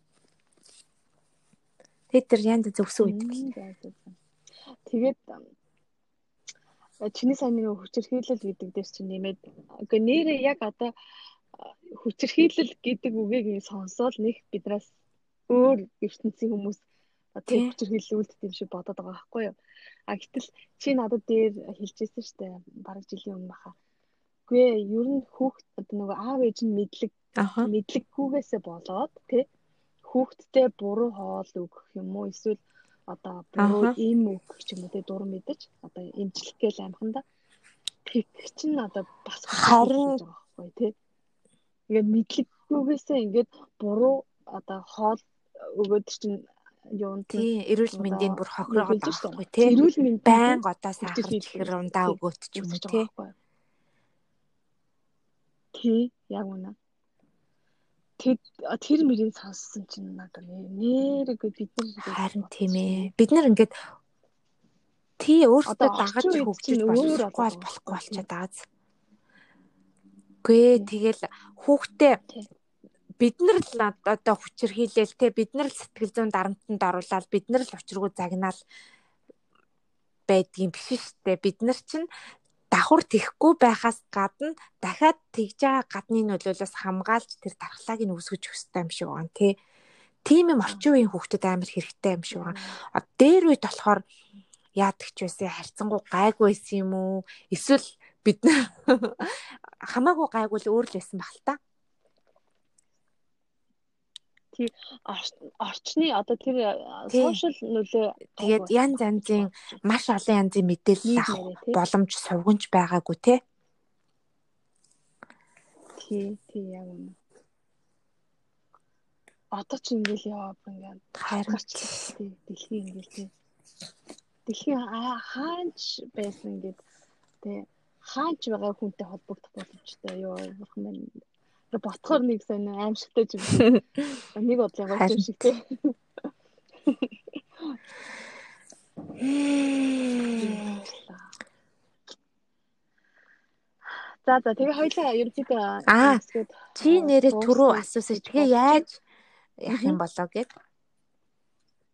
Тэгээд тэр бүр үсэг байдаг. Тэгээд чиний сайн нэг хүчирхийлэл гэдэг дээр чинь нэмээд үгүй нэрээ яг одоо хүчирхийлэл гэдэг үгийг сонсоод нэг бидраас өөр ертөнцийн хүмүүс тэр хүчрхийлэл үлддэг юм шиг бодоод байгаа байхгүй юу. А гэтэл чи надад дээр хэлжсэн штэ бараг жилийн өмнө баха. Үгүй ээ ер нь хүүхд нөгөө аав ээж нь мэдлэг мэдлэггүйгээсээ болоод тий хүүхдтэй буруу хоол өгөх юм уу? Эсвэл одоо буруу им өгөх ч юм уу тий дур мэдэж одоо эмчлэх гээл амханда тэг чинь одоо бас харин байхгүй тий. Ингээд мэдлэггүйгээсээ ингээд буруу одоо хоол өгөөд чинь юунд тий эрүүл мэндийн бүр хохироод байхгүй тий. Эрүүл мэнд байнга одоо сахар чихэр ундаа өгөөт ч юм уу тий. тий яг үнэ. Тэр тэр мөрийг сонссон чинь надад нэрэг бид нар харин тийм ээ. Бид нар ингээд тий өөртөө дагаж хөгжиж өөр болохгүй болчиход байгаа. Гүй тэгэл хүүхдээ бид нар л одоо хүчирхийлэл те бид нар л сэтгэл зүйн дарамтанд оруулаад бид нар л учиргүй загнаал байдгийн биш штэ бид нар чинь давхар тэхгүй байхаас гадна дахиад тэгж байгаа гадны нөлөөлөөс хамгаалж тэр дархлааг нь өгөх хэрэгтэй юм шиг байна тий. Тийм юм орчин үеийн хүүхдэд амар хэрэгтэй юм шиг байна. Дээр үед болохоор яадаг ч байсан харьцангуй гайгүй байсан юм уу? Эсвэл бид хамаагүй гайгүй л өөр л байсан баг л та. Тий орчны одоо тэр сошиал нөлөө тэгээд янз янзын маш олон янзын мэдээлэл авах боломж сувганж байгаагүй те тий тий яг үнэ. Одоо ч ингээл яваа ингээд харгарч тий дэлхий ингээл тий. Дэлхий хаач байсан ингээд тий. Хаач байгаа хүнтэй холбогдох боломжтой. Ёо бурхан байна ботхоор нэг сайн аимшигтай юм. Нэг бодлоо гоё юм шиг тий. За за тэгээ хоёлаа ерөнхийдөө аа чи нэрээ түрүү асуусан. Тэгээ яаж яах юм болоо гэд.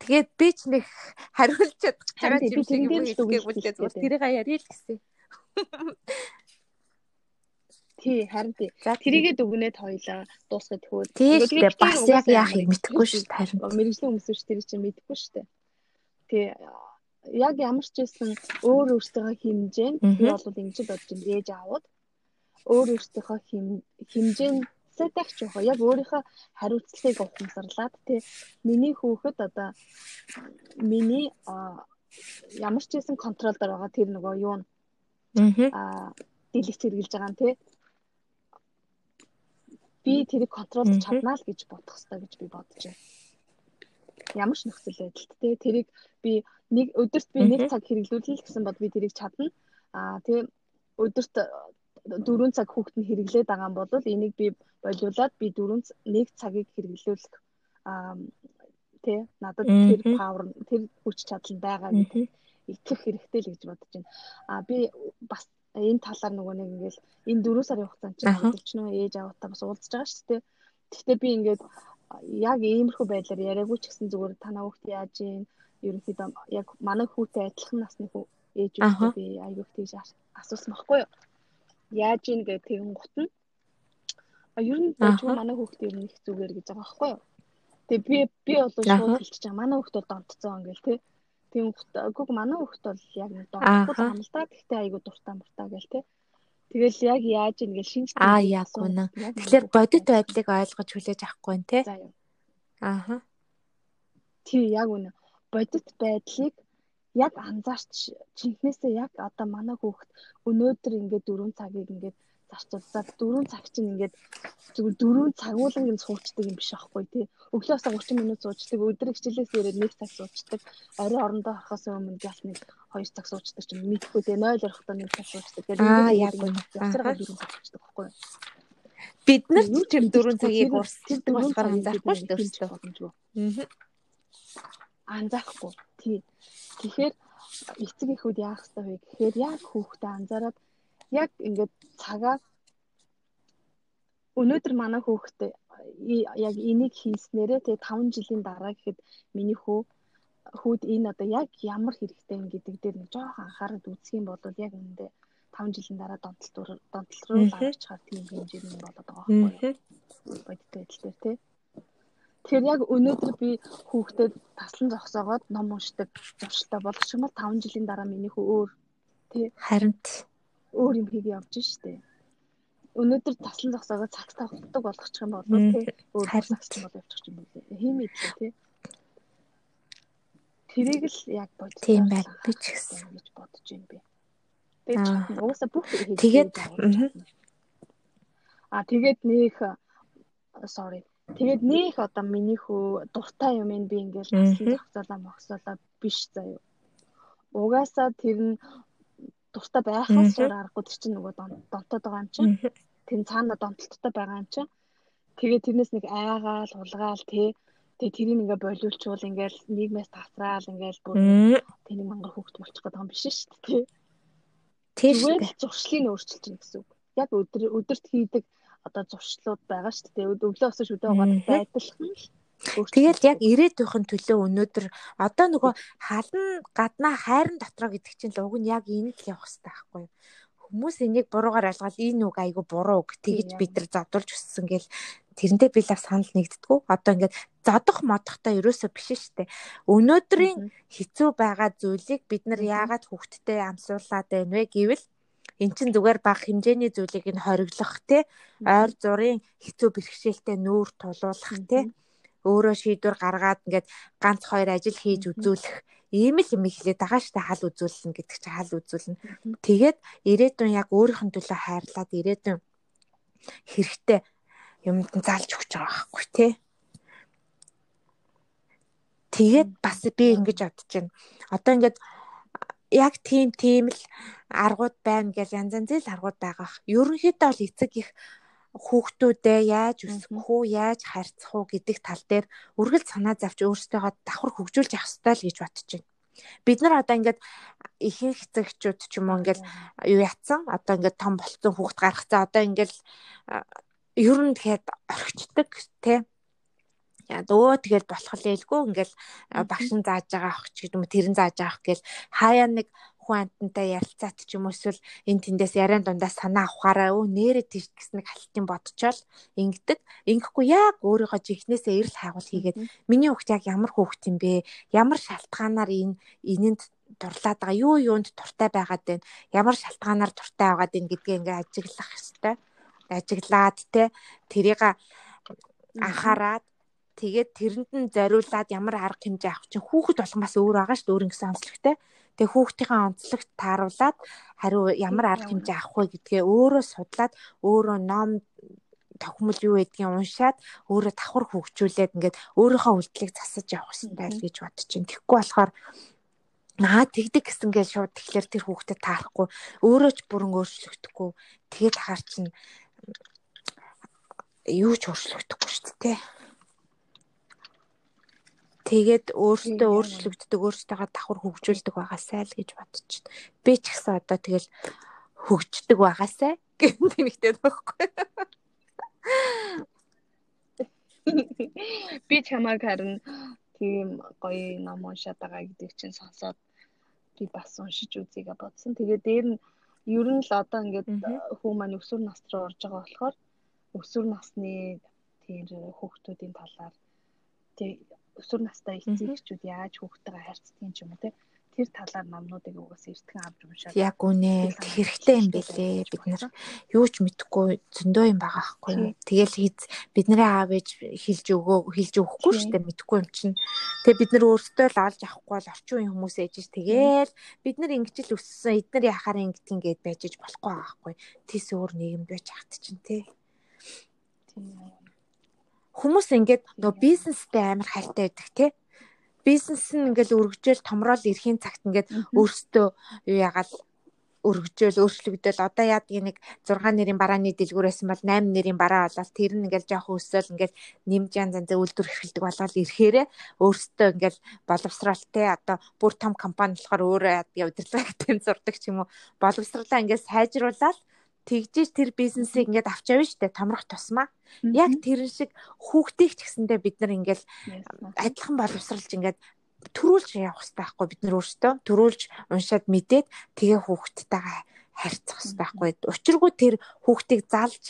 Тэгээд би ч нэг хариулж чадчихараа юм шиг юм хэлэхгүй бүлдээ. Тэрийг яриа л гэсэн. Тий, харин тий. Тэрийгээ дүгнээд хоёлаа дуусгах тэгвэл тэгээд бас яг яах юм мэдэхгүй шүү дээ. Харин мэрэгжлийн хүмүүс шүү тэр чинь мэдэхгүй шүү дээ. Тий. Яг ямар ч байсан өөр өөртөө хэмжээ нь би бол ингэж бодож байна. Ээж аавууд өөр өөртөө хэмжээнсээ дагч явах. Яг өөрийнхөө хариуцлагыг ухамсарлаад тий. Миний хүүхэд одоо миний ямар ч байсан контрол дээр байгаа тэр нөгөө юу нь аа дэлгэц хэрглэж байгаа нь тий би тэрийг контролж чаднаа л гэж бодох хэрэгтэй гэж би бодож байна. Ямар ч нөхцөл байдалд те тэрийг би нэг өдөрт би нэг цаг хэрэглүүлэх гэсэн бод би тэрийг чадна. Аа тэгээ өдөрт 4 цаг хүүхэд нь хэрэглээд байгаа бол энийг би болиулаад би 4 нэг цагийг хэрэглүүлэх аа тий надад тэр павер тэр хүч чадал байгаа гэдэг итгэх хэрэгтэй л гэж бодож байна. Аа би бас энэ талаар нөгөө нэг ингээл энэ 4 сарын хугацаанд чинь хамталж нөө ээж аваатаа бас уулзж байгаа шүү дээ. Гэхдээ би ингээд яг иймэрхүү байдлаар яриаггүй ч гэсэн зүгээр танаа хүүхд яаж юм ерөнхийдөө яг манай хүүтэй адилхан насны хүү ээжүүдтэй би аяг тийж асуусан байхгүй юу. Яаж ийн гэх тэгэн гутна. А ер нь зөвхөн манай хүүхд ер нь их зүгээр гэж байгаа байхгүй юу. Тэгээ би би бол шууд хэлчихэж байгаа. Манай хүүхд бол донтцсон ингээл тий Тийм үгүй манай хүүхд бол яг нэг доохгүй да. Гэхдээ айгу дуртай муртай гэл те. Тэгэл яг яаж ингэ шинж Аа яг үнэ. Тэгэхээр бодит байдлыг ойлгож хүлээж авахгүй нэ те. Ааха. Тий яг үнэ. Бодит байдлыг яг анзаарч чинхнээсээ яг одоо манай хүүхд өнөөдөр ингээд 4 цагийг ингээд зарцуулаад дөрөв цаг чинь ингээд зүгээр дөрөв цагуулан юм суучдаг юм биш аахгүй тий. Өглөөс 30 минут суучдаг, өдөр хичээлээс ирээд 1 цаг суучдаг, орой орондоо орохоос өмнө гялт нэг 2 цаг суучдаг чинь мэдхгүй тий. 0 орохдоо 1 цаг суучдаг. Аа яг үнэ. Ясаргаа 4 цаг суучдаг байхгүй юу? Бид нар ч тэр 4 цагийг урсдаг болохоор анзаарахгүй шүү дээ боломжгүй. Аа. Анзаарахгүй. Тий. Тэгэхээр эцэг эхүүд яах ёстой вэ гэхээр яг хүүхдээ анзаараад яг ингээд цагаа өнөөдөр манай хүүхэд яг энийг хийснээрээ тэгээ 5 жилийн дараа гэхэд миний хүү хүүд энэ одоо яг ямар хэрэгтэй юм гэдэг дээр нэг жоохон анхаарал үзэх юм бол яг үүндээ 5 жилийн дараа донтол донтол руу авчихаар тийм хэмжээний юм болоод байгаа байхгүй юу? Бодит байдал дээр тий. Тэгэхээр яг өнөөдөр би хүүхдэд таслан зогсоогоод ном уншдаг зуршилтай болох юм бол 5 жилийн дараа миний хүү өөр тий. Харин өөр юм хийгээ явж штэ. Өнөөдөр таслан зогсоогоо цаг тавхдаг болгочих юм бол тий өөр харилцсан бол явчих юм билээ. Хиймээ тий. Тэрийг л яг бодож тийм байна би ч гэсэн гэж бодож байна би. Тэгээд угаасаа бүх тэгээд а тэгээд нөх sorry тэгээд нөх одоо миний хөө дуртай юм би ингээл таслан зогсоолаа могсоолаа биш заяа. Угаасаа тэр нь дуртай байхаас өөр аргагүй тэр чинь нөгөө донтоод байгаа юм чинь. Тэр цаана донтолттой байгаа юм чинь. Тэгээ тэрнээс нэг айгаал, улгаал тий. Тэгээ тэрийг ингээ болиулчвал ингээл нийгмээс тасраал ингээл бүр тэний мангар хүүхд болчих гэдэг юм биш шүү дээ тий. Шүү дээ. Зуршлыг нь өөрчилж чинь гэсэн үг. Яг өдөр өдөрт хийдэг одоо зуршлууд байгаа шүү дээ. Өглөө өсөж өдөө угаадаг байдалхан л Тэгэл яг ирээдүйн төлөө өнөөдөр одоо нөгөө халан гаднаа хайрын дотроо гэдэг чинь л уг нь яг энэ л явах хэрэгтэй байхгүй юу? Хүмүүс энийг буруугаар ойлгоод энэ үг айгу буруу үг тэгж бид нар зодулж өссөн гэл тэрнтэй би лав санал нэгддэггүй. Одоо ингээд зодох модохтой ерөөсөө биш штэ. Өнөөдрийн хэцүү байгаа зүйлийг бид нар яагаад хүүхдтэй амсуулаад байна вэ гэвэл эн чин зүгээр баг хэмжээний зүйлийг нь хориглох те ойр зургийн хэцүү бэрхшээлтэй нүүр тулуулах те өөрөө шийдвэр гаргаад ингээд ганц хоёр ажил хийж үзүүлэх ийм л юм хэлээд байгаа штэ хал үзүүлнэ гэдэг чинь хал үзүүлнэ. Тэгээд ирээдүйн яг өөрийнх нь төлөө хайрлаад ирээдүйн хэрэгтэй юмд нь залж өгч байгаа байхгүй тий. Тэгээд бас би ингэж бодож байна. Одоо ингээд яг тийм тийм л аргууд байна гэж янз янзын аргууд байгаа. Ерөнхийдөө бол эцэг их хүүхдүүдээ яаж өсгөх үү, яаж харьцах уу гэдэг тал дээр үргэлж санаа завч өөрсдөө давхар хөгжүүлж явах ёстой л гэж бодож байна. Бид нар одоо ингээд ихэнх эцэгчүүд ч юм уу ингээд юу ятсан? Одоо ингээд том болцсон хүүхд гаргацсан одоо ингээд ер нь тэгэхэд орхичдаг тий яа өө тэгэл болох лээлгүй ингээл багш нь зааж байгаа ах ч гэдэг юм тэр нь зааж байгаа ах гэл. Хаяа нэг хүн амтантай ярилцаат ч юм уу эсвэл энэ тэндээс яриан дундаас санаа авахаараа өө нэрэ тийш гэснэг халтын бодчоол ингэдэг. Ингэхгүй яг өөрийгөө жихнээсээ эрэл хайгуул хийгээд миний хүүхд яг ямар хүүхд юм бэ? Ямар шалтгаанаар энэ энэнд дурлаад байгаа юу юунд туртай байгаад байна? Ямар шалтгаанаар туртай байгаад байна гэдгээ ингээ ажиглах хэрэгтэй. Ажиглаад те тэрийг анхаарад тэгээд тэрэнд нь зориулаад ямар арга хэмжээ авах чинь хүүхэд болгоомаас өөр байгаа шүү дээ өөр ингэсэн онцлогтой. Тэгээ хүүхдийнхээ онцлогт тааруулаад хариу ямар арга хэмжээ авах вэ гэдгээ өөрөө судлаад өөрөө ном тохимол юу гэдгийг уншаад өөрөө давхар хөгжүүлээд ингээд өөрийнхөө үйлдэлийг засаж явах хэрэгтэй гэж бодож байна. Тэгэхгүй болохоор наа тэгдэг гэсэн гэж шууд тэгэхээр тэр хүүхдэд таарахгүй. Өөрөө ч бүрэн өөрчлөгдөхгүй. Тэгээд хаар чинь юу ч өөрчлөгдөхгүй шүү дээ тэгээд өөртөө өөрчлөгддөг өөртөөгөө давхар хөгжүүлдэг байгаасай л гэж байна. Би ч гэсэн одоо тэгэл хөгждөг байгаасай гэнэ тэнэгтэй байхгүй. Би чамайг харин тийм гоё ном уншаад байгаа гэдэг чинь сонсоод би бас уншиж үзье гэж бодсон. Тэгээ дээр нь ер нь л одоо ингээд хүү маань өсвөр нас руу орж байгаа болохоор өсвөр насны тийм хүүхдүүдийн талаар тий өсвөр настай эцэгчүүд яаж хүүхдтэйгээ харьцдаг юм те тэр талаар номнуудыг угаас эртхэн авч уншаад яг үнэ хэрэгтэй юм бэлээ бид нар юу ч мэдэхгүй зөндөө юм байгаа байхгүй юу? Тэгэл хийз бидний аав ээж хэлж өгөө хэлж өгөхгүй шүү дээ мэдэхгүй юм чинь. Тэгээ бид нар өөрсдөө л олж авахгүй бол орчин үеийн хүмүүс ээж ш тэгээл бид нар ингэж л өссөн эдгээр яхаар ингэдэг ингээд байж иж болохгүй байгаа байхгүй тийс өөр нийгэм байж хат чинь те. Тийм хүмүүс ингээд нөгөө бизнестэй амар хайртай байдаг тий. Бизнес нь ингээд өргөжөөл томрол эрхийн цагт ингээд өөрсдөө юу ягаал өргөжөөл өөрчлөгдөөл одоо яадаг нэг 6 нэрийн барааны дэлгүүрээс бол 8 нэрийн бараа болоод тэр нь ингээл жоох өсөөл ингээл нэмж янз янз үйлдвэр эрхэлдэг болоод ирэхээрээ өөрсдөө ингээл боловсралтай одоо бүр том компани болохоор өөрөө удирдлага гэдэг зурдаг ч юм уу боловсралаа ингээл сайжруулаад тэгжиж тэр бизнесийг ингээд авч явна штэ томрох тусмаа. Яг тэрэн шиг хүүхдийг ч гэсэндээ бид нар ингээд адилхан боловсралж ингээд төрүүлж явах хэрэгтэй байхгүй бид нар өөрсдөө төрүүлж уншаад мэдээд тэгээ хүүхдтэйгээ харьцах хэрэгтэй байхгүй. Учиргүй тэр хүүхдийг залж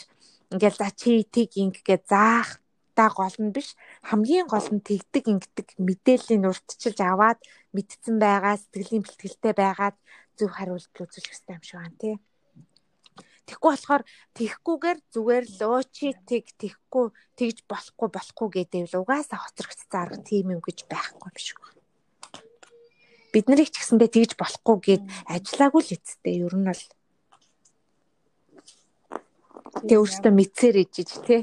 ингээд за чи тийг ингээд заах та гол нь биш хамгийн гол нь тэгдэг ингэдэг мэдээллийг уртчилж аваад мэдсэн байгаа сэтгэлийн бэлтгэлтэй байгаад зөв хариулт үзүүлэх хэрэгтэй юм шиг байна тий. Тэгэхгүй болохоор тэгхгүйгээр зүгээр л өө чи тэг тэгхгүй тэгж болохгүй болохгүй гэдэг л угаасаа хоцрогдсон арга тийм юм гэж байхгүй биш үү. Бид нарыг ч гэсэндээ тэгж болохгүй гэд ажиллаагүй л эцтэй ер нь бол Тэ өөртөө мэдсээр ижиж тий.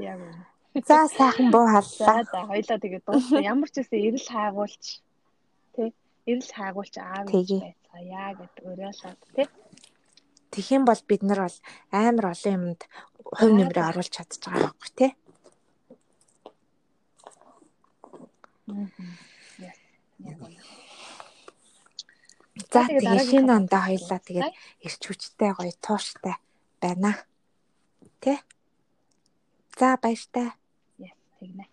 Яг. За сайхан буу халлаа. За хоёлаа тэгээд дуусна. Ямар ч үсэн эрэл хайгуулч тий. Эрэл хайгуулч аав гэж бай цаая гэд уриалаад тий. Тэгэх юм бол бид нар бол амар олон юмд хувь нэмрээ оруулж чадчих байгаа байхгүй тий. За тэгээ шинэ ондоо хоёлаа тэгээд ирч хүчтэй гоё тууштай байна. Тэ? За баяртай. Тэгнэ.